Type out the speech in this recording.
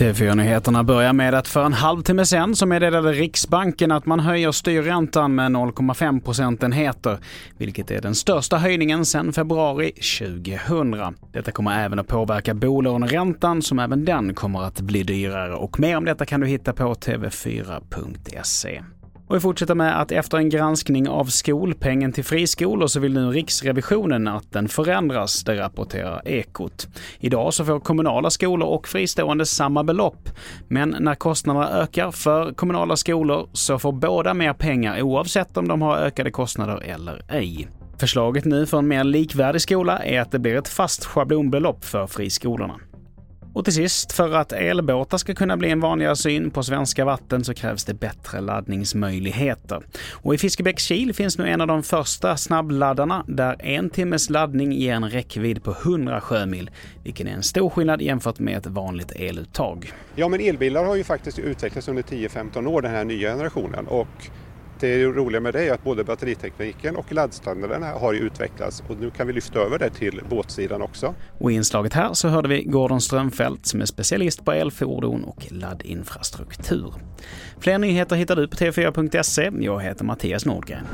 TV4-nyheterna börjar med att för en halvtimme sen så meddelade Riksbanken att man höjer styrräntan med 0,5 procentenheter, vilket är den största höjningen sedan februari 2000. Detta kommer även att påverka bolåneräntan som även den kommer att bli dyrare och mer om detta kan du hitta på tv4.se. Och vi fortsätter med att efter en granskning av skolpengen till friskolor så vill nu Riksrevisionen att den förändras, det rapporterar Ekot. Idag så får kommunala skolor och fristående samma belopp. Men när kostnaderna ökar för kommunala skolor så får båda mer pengar oavsett om de har ökade kostnader eller ej. Förslaget nu för en mer likvärdig skola är att det blir ett fast schablonbelopp för friskolorna. Och till sist, för att elbåtar ska kunna bli en vanligare syn på svenska vatten så krävs det bättre laddningsmöjligheter. Och i Fiskebäckskil finns nu en av de första snabbladdarna där en timmes laddning ger en räckvidd på 100 sjömil, vilken är en stor skillnad jämfört med ett vanligt eluttag. Ja, men elbilar har ju faktiskt utvecklats under 10-15 år, den här nya generationen. Och det roliga med det är att både batteritekniken och laddstandarden har utvecklats och nu kan vi lyfta över det till båtsidan också. Och i inslaget här så hörde vi Gordon Strömfelt som är specialist på elfordon och laddinfrastruktur. Fler nyheter hittar du på tv4.se. Jag heter Mattias Nordgren.